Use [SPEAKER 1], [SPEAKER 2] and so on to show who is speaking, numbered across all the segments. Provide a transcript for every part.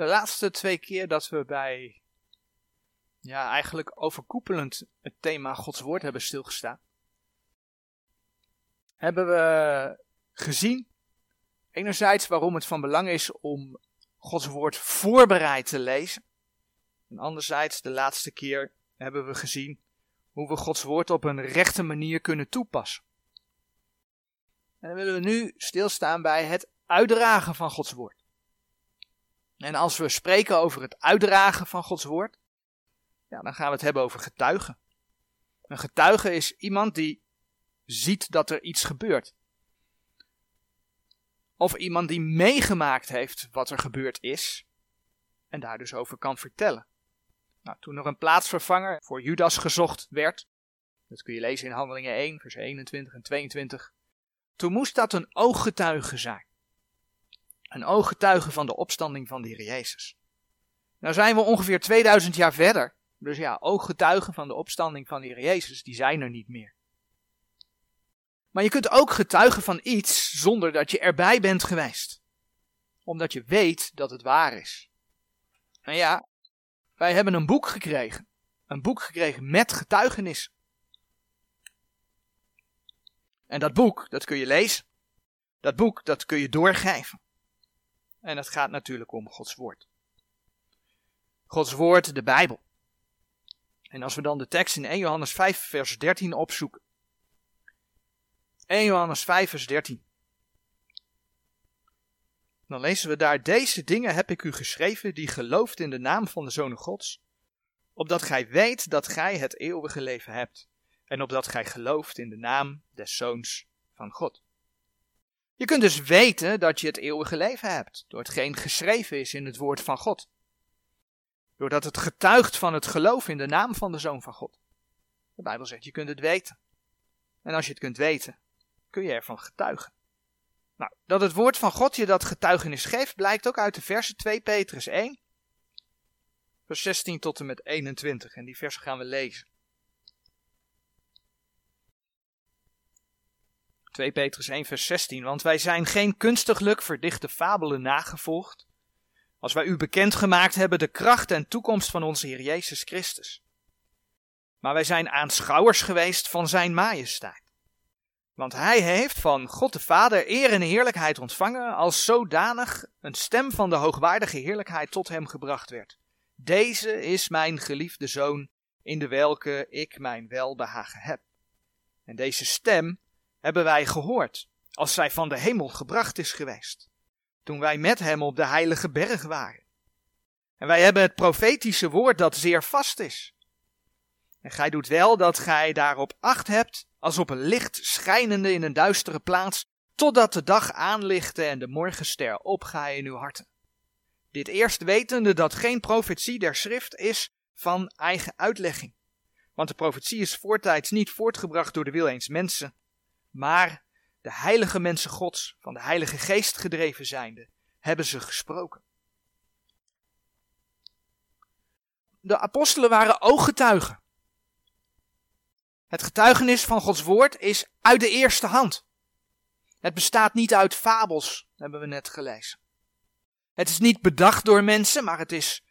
[SPEAKER 1] De laatste twee keer dat we bij, ja, eigenlijk overkoepelend het thema Gods Woord hebben stilgestaan, hebben we gezien, enerzijds waarom het van belang is om Gods Woord voorbereid te lezen. En anderzijds, de laatste keer hebben we gezien hoe we Gods Woord op een rechte manier kunnen toepassen. En dan willen we nu stilstaan bij het uitdragen van Gods Woord. En als we spreken over het uitdragen van Gods woord, ja, dan gaan we het hebben over getuigen. Een getuige is iemand die ziet dat er iets gebeurt. Of iemand die meegemaakt heeft wat er gebeurd is en daar dus over kan vertellen. Nou, toen er een plaatsvervanger voor Judas gezocht werd, dat kun je lezen in Handelingen 1, vers 21 en 22, toen moest dat een ooggetuige zijn. Een ooggetuige van de opstanding van de Heer Jezus. Nou zijn we ongeveer 2000 jaar verder. Dus ja, ooggetuigen van de opstanding van de Heer Jezus, die zijn er niet meer. Maar je kunt ook getuigen van iets zonder dat je erbij bent geweest. Omdat je weet dat het waar is. En ja, wij hebben een boek gekregen. Een boek gekregen met getuigenis. En dat boek, dat kun je lezen. Dat boek, dat kun je doorgeven. En het gaat natuurlijk om Gods woord. Gods woord, de Bijbel. En als we dan de tekst in 1 Johannes 5, vers 13 opzoeken. 1 Johannes 5, vers 13. Dan lezen we daar: Deze dingen heb ik u geschreven, die gelooft in de naam van de Zoon Gods, opdat gij weet dat gij het eeuwige leven hebt, en opdat gij gelooft in de naam des Zoons van God. Je kunt dus weten dat je het eeuwige leven hebt, door hetgeen geschreven is in het woord van God. Doordat het getuigt van het geloof in de naam van de Zoon van God. De Bijbel zegt, je kunt het weten. En als je het kunt weten, kun je ervan getuigen. Nou, dat het woord van God je dat getuigenis geeft, blijkt ook uit de versen 2 Petrus 1, vers 16 tot en met 21. En die versen gaan we lezen. 2 Petrus 1 vers 16, want wij zijn geen kunstiglijk verdichte fabelen nagevolgd, als wij u bekendgemaakt hebben de kracht en toekomst van onze Heer Jezus Christus. Maar wij zijn aanschouwers geweest van zijn majesteit. Want hij heeft van God de Vader eer en heerlijkheid ontvangen, als zodanig een stem van de hoogwaardige heerlijkheid tot hem gebracht werd. Deze is mijn geliefde zoon, in de welke ik mijn welbehagen heb. En deze stem hebben wij gehoord, als zij van de hemel gebracht is geweest, toen wij met hem op de heilige berg waren. En wij hebben het profetische woord dat zeer vast is. En gij doet wel dat gij daarop acht hebt, als op een licht schijnende in een duistere plaats, totdat de dag aanlichte en de morgenster opgaat in uw harten. Dit eerst wetende dat geen profetie der schrift is van eigen uitlegging. Want de profetie is voortijds niet voortgebracht door de wil eens mensen, maar de heilige mensen Gods, van de Heilige Geest gedreven zijnde, hebben ze gesproken. De apostelen waren ooggetuigen. Het getuigenis van Gods woord is uit de eerste hand. Het bestaat niet uit fabels, hebben we net gelezen. Het is niet bedacht door mensen, maar het is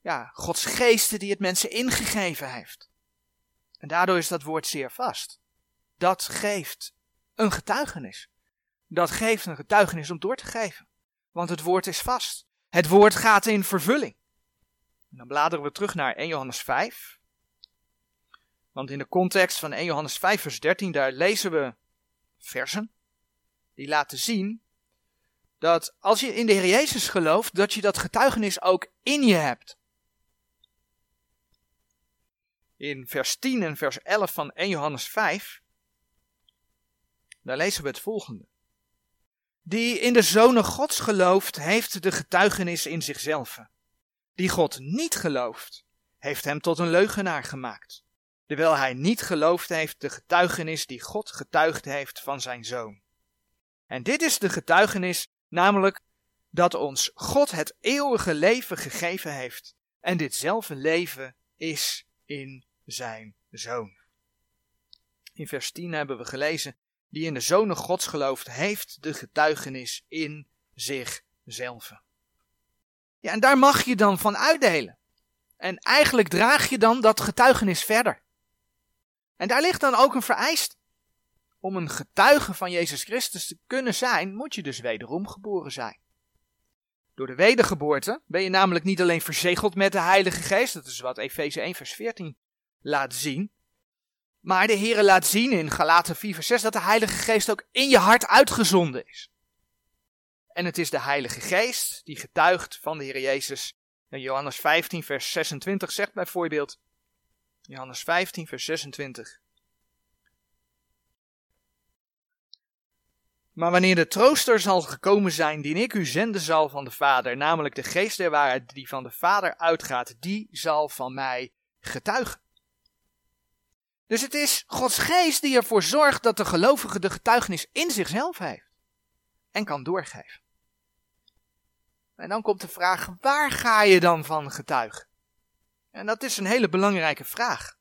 [SPEAKER 1] ja, Gods geest die het mensen ingegeven heeft. En daardoor is dat woord zeer vast dat geeft een getuigenis. Dat geeft een getuigenis om door te geven. Want het woord is vast. Het woord gaat in vervulling. Dan bladeren we terug naar 1 Johannes 5. Want in de context van 1 Johannes 5, vers 13, daar lezen we versen die laten zien dat als je in de Heer Jezus gelooft, dat je dat getuigenis ook in je hebt. In vers 10 en vers 11 van 1 Johannes 5 daar lezen we het volgende. Die in de Zonen Gods gelooft, heeft de getuigenis in zichzelf. Die God niet gelooft, heeft hem tot een leugenaar gemaakt. Terwijl hij niet geloofd heeft de getuigenis die God getuigd heeft van zijn Zoon. En dit is de getuigenis, namelijk dat ons God het eeuwige leven gegeven heeft. En ditzelfde leven is in zijn Zoon. In vers 10 hebben we gelezen: die in de Zonen Gods gelooft, heeft de getuigenis in zichzelf. Ja, en daar mag je dan van uitdelen. En eigenlijk draag je dan dat getuigenis verder. En daar ligt dan ook een vereist. Om een getuige van Jezus Christus te kunnen zijn, moet je dus wederom geboren zijn. Door de wedergeboorte ben je namelijk niet alleen verzegeld met de Heilige Geest, dat is wat Efeze 1 vers 14 laat zien, maar de Heere laat zien in Galaten 4 vers 6 dat de Heilige Geest ook in je hart uitgezonden is. En het is de Heilige Geest die getuigt van de Heer Jezus. En Johannes 15 vers 26 zegt bijvoorbeeld, Johannes 15 vers 26, Maar wanneer de trooster zal gekomen zijn, die ik u zenden zal van de Vader, namelijk de geest der waarheid die van de Vader uitgaat, die zal van mij getuigen. Dus het is Gods geest die ervoor zorgt dat de gelovige de getuigenis in zichzelf heeft en kan doorgeven. En dan komt de vraag, waar ga je dan van getuigen? En dat is een hele belangrijke vraag.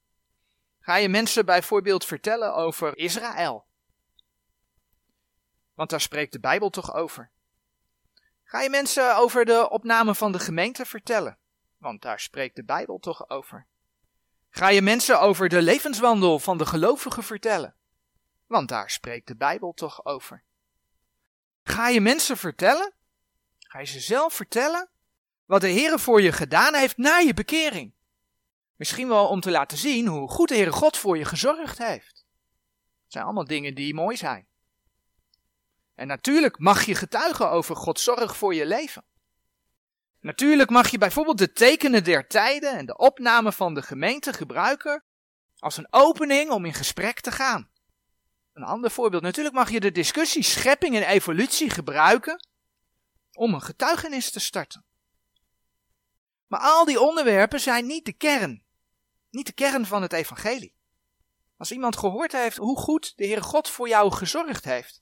[SPEAKER 1] Ga je mensen bijvoorbeeld vertellen over Israël? Want daar spreekt de Bijbel toch over. Ga je mensen over de opname van de gemeente vertellen? Want daar spreekt de Bijbel toch over. Ga je mensen over de levenswandel van de gelovigen vertellen? Want daar spreekt de Bijbel toch over. Ga je mensen vertellen? Ga je ze zelf vertellen? Wat de Heer voor je gedaan heeft na je bekering. Misschien wel om te laten zien hoe goed de Heere God voor je gezorgd heeft. Het zijn allemaal dingen die mooi zijn. En natuurlijk mag je getuigen over Gods zorg voor je leven. Natuurlijk mag je bijvoorbeeld de tekenen der tijden en de opname van de gemeente gebruiken als een opening om in gesprek te gaan. Een ander voorbeeld, natuurlijk mag je de discussie schepping en evolutie gebruiken om een getuigenis te starten. Maar al die onderwerpen zijn niet de kern, niet de kern van het evangelie. Als iemand gehoord heeft hoe goed de Heere God voor jou gezorgd heeft,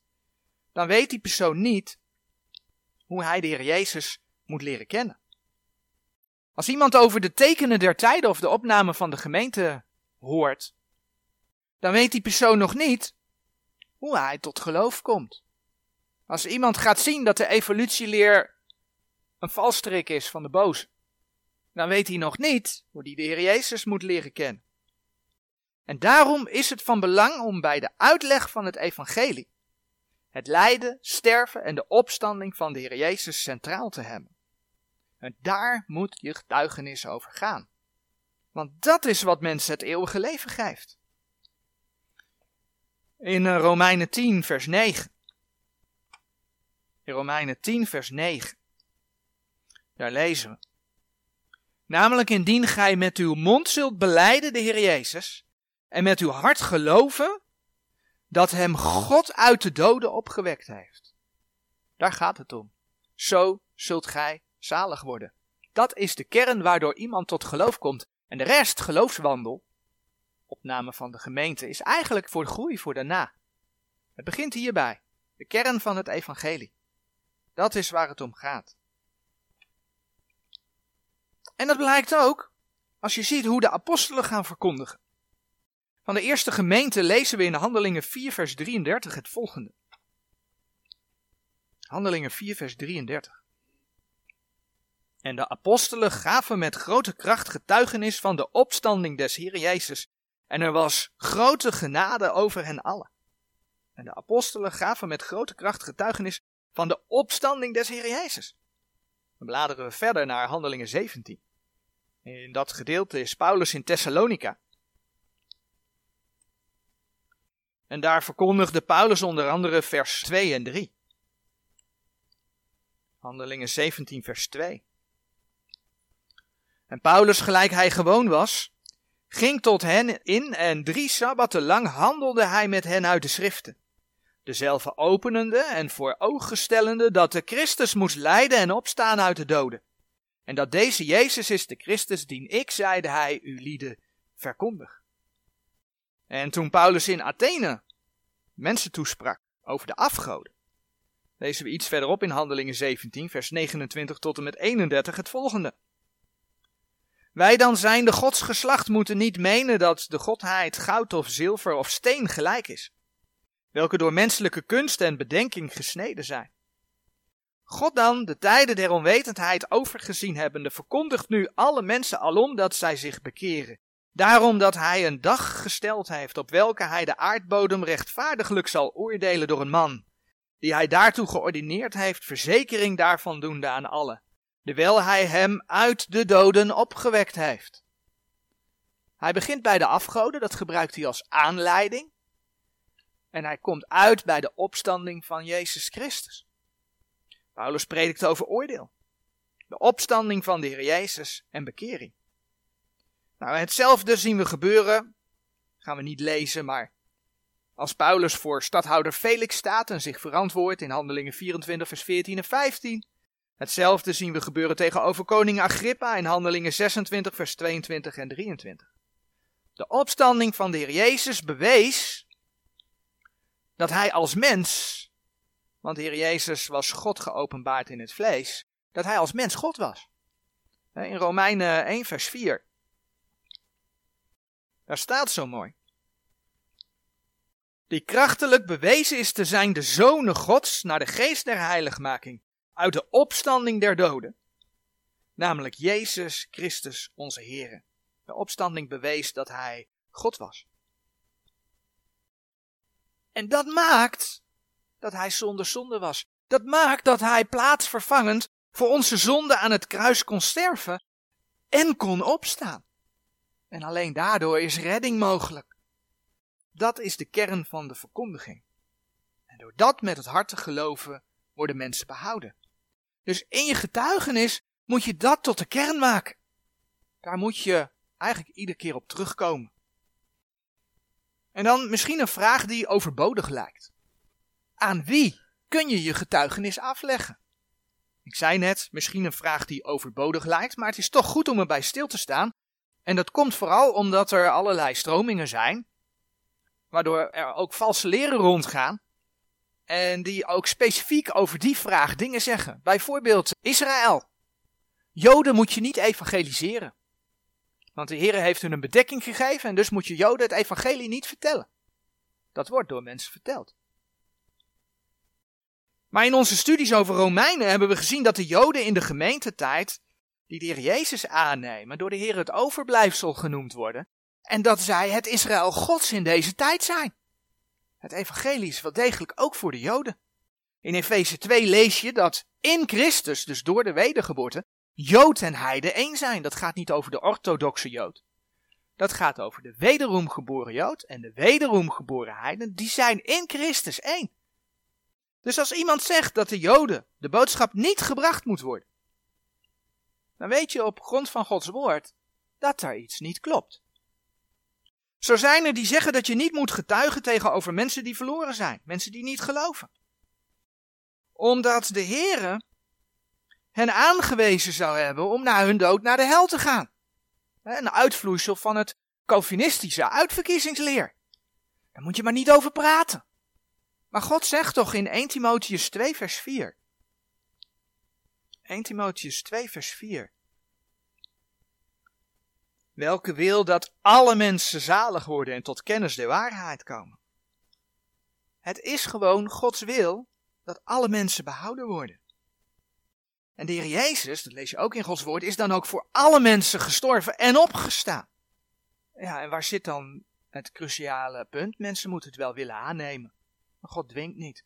[SPEAKER 1] dan weet die persoon niet hoe hij de Heer Jezus moet leren kennen. Als iemand over de tekenen der tijden of de opname van de gemeente hoort, dan weet die persoon nog niet hoe hij tot geloof komt. Als iemand gaat zien dat de evolutieleer een valstrik is van de boze, dan weet hij nog niet hoe hij de Heer Jezus moet leren kennen. En daarom is het van belang om bij de uitleg van het evangelie het lijden, sterven en de opstanding van de Heer Jezus centraal te hebben. En daar moet je getuigenis over gaan. Want dat is wat mensen het eeuwige leven geeft. In eh, Romeinen 10, vers 9. In Romeinen 10, vers 9. Daar lezen we. Namelijk indien gij met uw mond zult beleiden de Heer Jezus en met uw hart geloven dat hem God uit de doden opgewekt heeft. Daar gaat het om. Zo zult gij zalig worden. Dat is de kern waardoor iemand tot geloof komt. En de rest, geloofswandel, opname van de gemeente, is eigenlijk voor groei voor daarna. Het begint hierbij. De kern van het evangelie. Dat is waar het om gaat. En dat blijkt ook als je ziet hoe de apostelen gaan verkondigen. Van de eerste gemeente lezen we in Handelingen 4, vers 33 het volgende. Handelingen 4, vers 33. En de apostelen gaven met grote kracht getuigenis van de opstanding des Heer Jezus. En er was grote genade over hen allen. En de apostelen gaven met grote kracht getuigenis van de opstanding des Heer Jezus. Dan bladeren we verder naar Handelingen 17. In dat gedeelte is Paulus in Thessalonica. En daar verkondigde Paulus onder andere vers 2 en 3. Handelingen 17, vers 2. En Paulus, gelijk hij gewoon was, ging tot hen in en drie sabbatten lang handelde hij met hen uit de schriften. Dezelfde openende en voor ogen stellende dat de Christus moest lijden en opstaan uit de doden. En dat deze Jezus is de Christus, dien ik, zeide hij, u lieden verkondig. En toen Paulus in Athene mensen toesprak over de afgoden, lezen we iets verderop in Handelingen 17, vers 29 tot en met 31 het volgende. Wij dan zijn de Gods geslacht moeten niet menen dat de godheid goud of zilver of steen gelijk is, welke door menselijke kunst en bedenking gesneden zijn. God dan, de tijden der onwetendheid overgezien hebbende, verkondigt nu alle mensen alom dat zij zich bekeren. Daarom dat hij een dag gesteld heeft op welke hij de aardbodem rechtvaardiglijk zal oordelen door een man, die hij daartoe geordineerd heeft, verzekering daarvan doende aan allen, terwijl hij hem uit de doden opgewekt heeft. Hij begint bij de afgoden, dat gebruikt hij als aanleiding, en hij komt uit bij de opstanding van Jezus Christus. Paulus predikt over oordeel, de opstanding van de Heer Jezus en bekering. Nou, hetzelfde zien we gebeuren, gaan we niet lezen, maar als Paulus voor stadhouder Felix staat en zich verantwoordt in Handelingen 24, vers 14 en 15. Hetzelfde zien we gebeuren tegenover koning Agrippa in Handelingen 26, vers 22 en 23. De opstanding van de Heer Jezus bewees dat hij als mens, want de Heer Jezus was God geopenbaard in het vlees, dat hij als mens God was. In Romeinen 1, vers 4. Daar staat zo mooi. Die krachtelijk bewezen is te zijn de zonen Gods naar de geest der heiligmaking uit de opstanding der doden, namelijk Jezus Christus onze Heer. De opstanding bewees dat hij God was. En dat maakt dat hij zonder zonde was. Dat maakt dat hij plaatsvervangend voor onze zonde aan het kruis kon sterven en kon opstaan. En alleen daardoor is redding mogelijk. Dat is de kern van de verkondiging. En door dat met het hart te geloven worden mensen behouden. Dus in je getuigenis moet je dat tot de kern maken. Daar moet je eigenlijk iedere keer op terugkomen. En dan misschien een vraag die overbodig lijkt. Aan wie kun je je getuigenis afleggen? Ik zei net, misschien een vraag die overbodig lijkt, maar het is toch goed om erbij stil te staan. En dat komt vooral omdat er allerlei stromingen zijn, waardoor er ook valse leren rondgaan. En die ook specifiek over die vraag dingen zeggen. Bijvoorbeeld Israël. Joden moet je niet evangeliseren. Want de Heer heeft hun een bedekking gegeven en dus moet je Joden het evangelie niet vertellen. Dat wordt door mensen verteld. Maar in onze studies over Romeinen hebben we gezien dat de Joden in de gemeentetijd, die de Heer Jezus aannemen, door de Heer het overblijfsel genoemd worden, en dat zij het Israël Gods in deze tijd zijn. Het evangelie is wel degelijk ook voor de Joden. In Efeze 2 lees je dat in Christus, dus door de wedergeboorte, Jood en Heide één zijn. Dat gaat niet over de orthodoxe Jood. Dat gaat over de wederom geboren Jood en de wederom geboren Heiden. Die zijn in Christus één. Dus als iemand zegt dat de Joden de boodschap niet gebracht moet worden, dan weet je op grond van Gods woord dat daar iets niet klopt. Zo zijn er die zeggen dat je niet moet getuigen tegenover mensen die verloren zijn, mensen die niet geloven. Omdat de Heere hen aangewezen zou hebben om na hun dood naar de hel te gaan. Een uitvloeisel van het Calvinistische uitverkiezingsleer. Daar moet je maar niet over praten. Maar God zegt toch in 1 Timotheus 2 vers 4. 1 Timotheus 2 vers 4. Welke wil dat alle mensen zalig worden en tot kennis der waarheid komen. Het is gewoon Gods wil dat alle mensen behouden worden. En de Heer Jezus, dat lees je ook in Gods woord, is dan ook voor alle mensen gestorven en opgestaan. Ja, en waar zit dan het cruciale punt? Mensen moeten het wel willen aannemen. Maar God dwingt niet.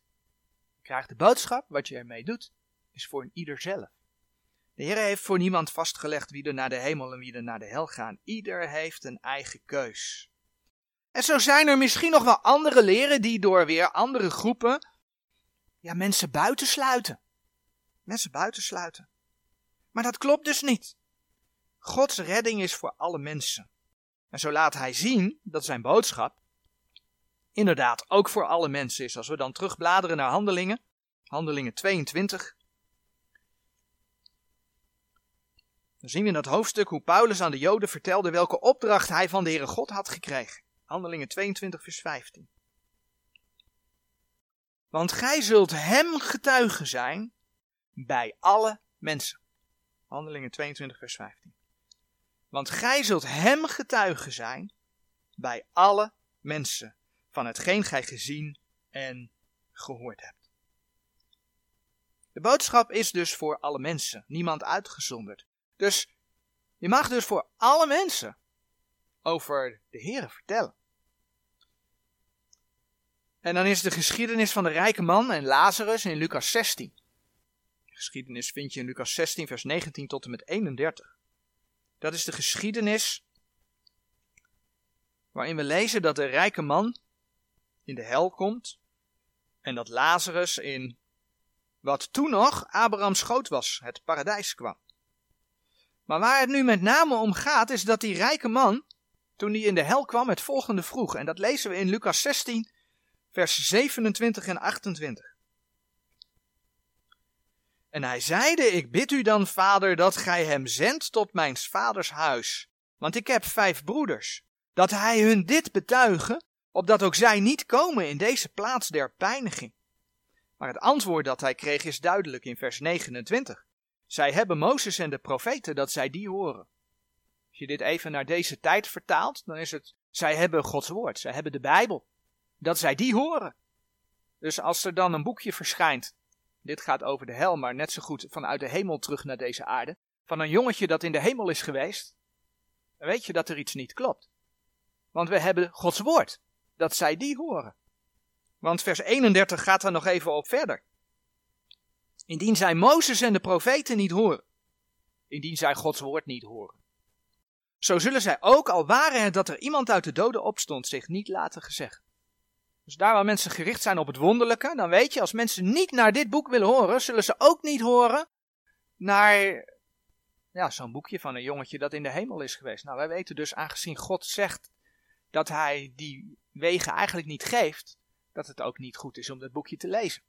[SPEAKER 1] Je krijgt de boodschap, wat je ermee doet, is voor een ieder zelf. De Heer heeft voor niemand vastgelegd wie er naar de hemel en wie er naar de hel gaan. Ieder heeft een eigen keus. En zo zijn er misschien nog wel andere leren die door weer andere groepen ja, mensen buitensluiten. Mensen buitensluiten. Maar dat klopt dus niet. Gods redding is voor alle mensen. En zo laat hij zien dat zijn boodschap inderdaad ook voor alle mensen is. Als we dan terugbladeren naar Handelingen, Handelingen 22, dan zien we in dat hoofdstuk hoe Paulus aan de Joden vertelde welke opdracht hij van de Heere God had gekregen. Handelingen 22, vers 15. Want gij zult hem getuigen zijn bij alle mensen. Handelingen 22, vers 15. Want gij zult hem getuigen zijn bij alle mensen van hetgeen gij gezien en gehoord hebt. De boodschap is dus voor alle mensen, niemand uitgezonderd. Dus je mag dus voor alle mensen over de Heer vertellen. En dan is de geschiedenis van de rijke man en Lazarus in Lucas 16. De geschiedenis vind je in Lucas 16, vers 19 tot en met 31. Dat is de geschiedenis waarin we lezen dat de rijke man in de hel komt en dat Lazarus in wat toen nog Abrahams schoot was, het paradijs kwam. Maar waar het nu met name om gaat, is dat die rijke man, toen hij in de hel kwam, het volgende vroeg. En dat lezen we in Lucas 16, vers 27 en 28. En hij zeide, ik bid u dan, vader, dat gij hem zendt tot mijn vaders huis. Want ik heb vijf broeders. Dat hij hun dit betuigen, opdat ook zij niet komen in deze plaats der pijniging. Maar het antwoord dat hij kreeg is duidelijk in vers 29. Zij hebben Mozes en de profeten dat zij die horen. Als je dit even naar deze tijd vertaalt, dan is het, zij hebben Gods woord, zij hebben de Bijbel, dat zij die horen. Dus als er dan een boekje verschijnt, dit gaat over de hel, maar net zo goed vanuit de hemel terug naar deze aarde, van een jongetje dat in de hemel is geweest, dan weet je dat er iets niet klopt. Want we hebben Gods woord, dat zij die horen. Want vers 31 gaat er nog even op verder. Indien zij Mozes en de profeten niet horen, indien zij Gods woord niet horen, zo zullen zij ook, al waren het dat er iemand uit de doden opstond, zich niet laten gezegd. Dus daar waar mensen gericht zijn op het wonderlijke, dan weet je, als mensen niet naar dit boek willen horen, zullen ze ook niet horen naar ja, zo'n boekje van een jongetje dat in de hemel is geweest. Nou, wij weten dus, aangezien God zegt dat hij die wegen eigenlijk niet geeft, dat het ook niet goed is om dat boekje te lezen.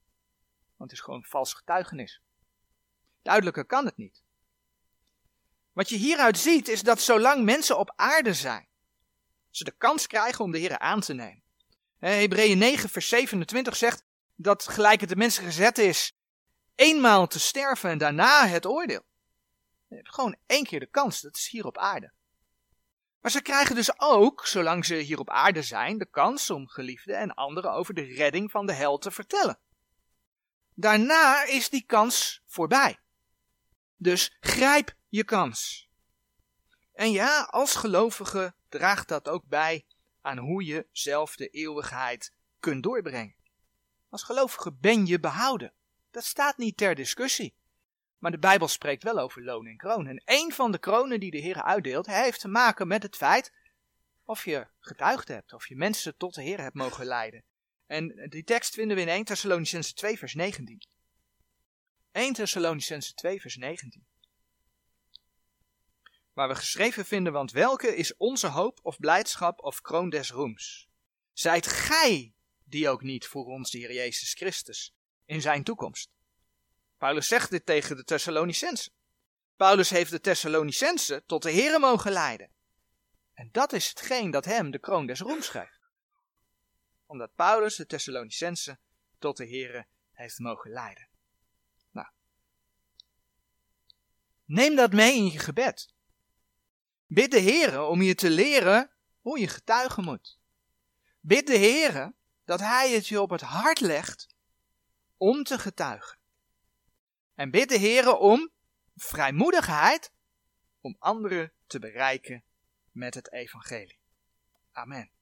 [SPEAKER 1] Want het is gewoon vals getuigenis. Duidelijker kan het niet. Wat je hieruit ziet is dat zolang mensen op aarde zijn, ze de kans krijgen om de Heer aan te nemen. Hebreeën 9 vers 27 zegt dat gelijk het de mensen gezet is eenmaal te sterven en daarna het oordeel. Je hebt gewoon één keer de kans, dat is hier op aarde. Maar ze krijgen dus ook, zolang ze hier op aarde zijn, de kans om geliefden en anderen over de redding van de hel te vertellen. Daarna is die kans voorbij. Dus grijp je kans. En ja, als gelovige draagt dat ook bij aan hoe je zelf de eeuwigheid kunt doorbrengen. Als gelovige ben je behouden. Dat staat niet ter discussie. Maar de Bijbel spreekt wel over loon en kroon. En een van de kronen die de Heer uitdeelt, heeft te maken met het feit of je getuigd hebt, of je mensen tot de Heer hebt mogen leiden. En die tekst vinden we in 1 Thessalonicense 2 vers 19. 1 Thessalonicense 2 vers 19. Waar we geschreven vinden, want welke is onze hoop of blijdschap of kroon des roems? Zijt gij die ook niet voor ons, de Heer Jezus Christus, in zijn toekomst? Paulus zegt dit tegen de Thessalonicensen. Paulus heeft de Thessalonicensen tot de Here mogen leiden. En dat is hetgeen dat hem de kroon des roems geeft. Omdat Paulus de Thessalonicensen tot de Here heeft mogen leiden. Nou. Neem dat mee in je gebed. Bid de Heere om je te leren hoe je getuigen moet. Bid de Heere dat Hij het je op het hart legt om te getuigen. En bid de Heere om vrijmoedigheid om anderen te bereiken met het evangelie. Amen.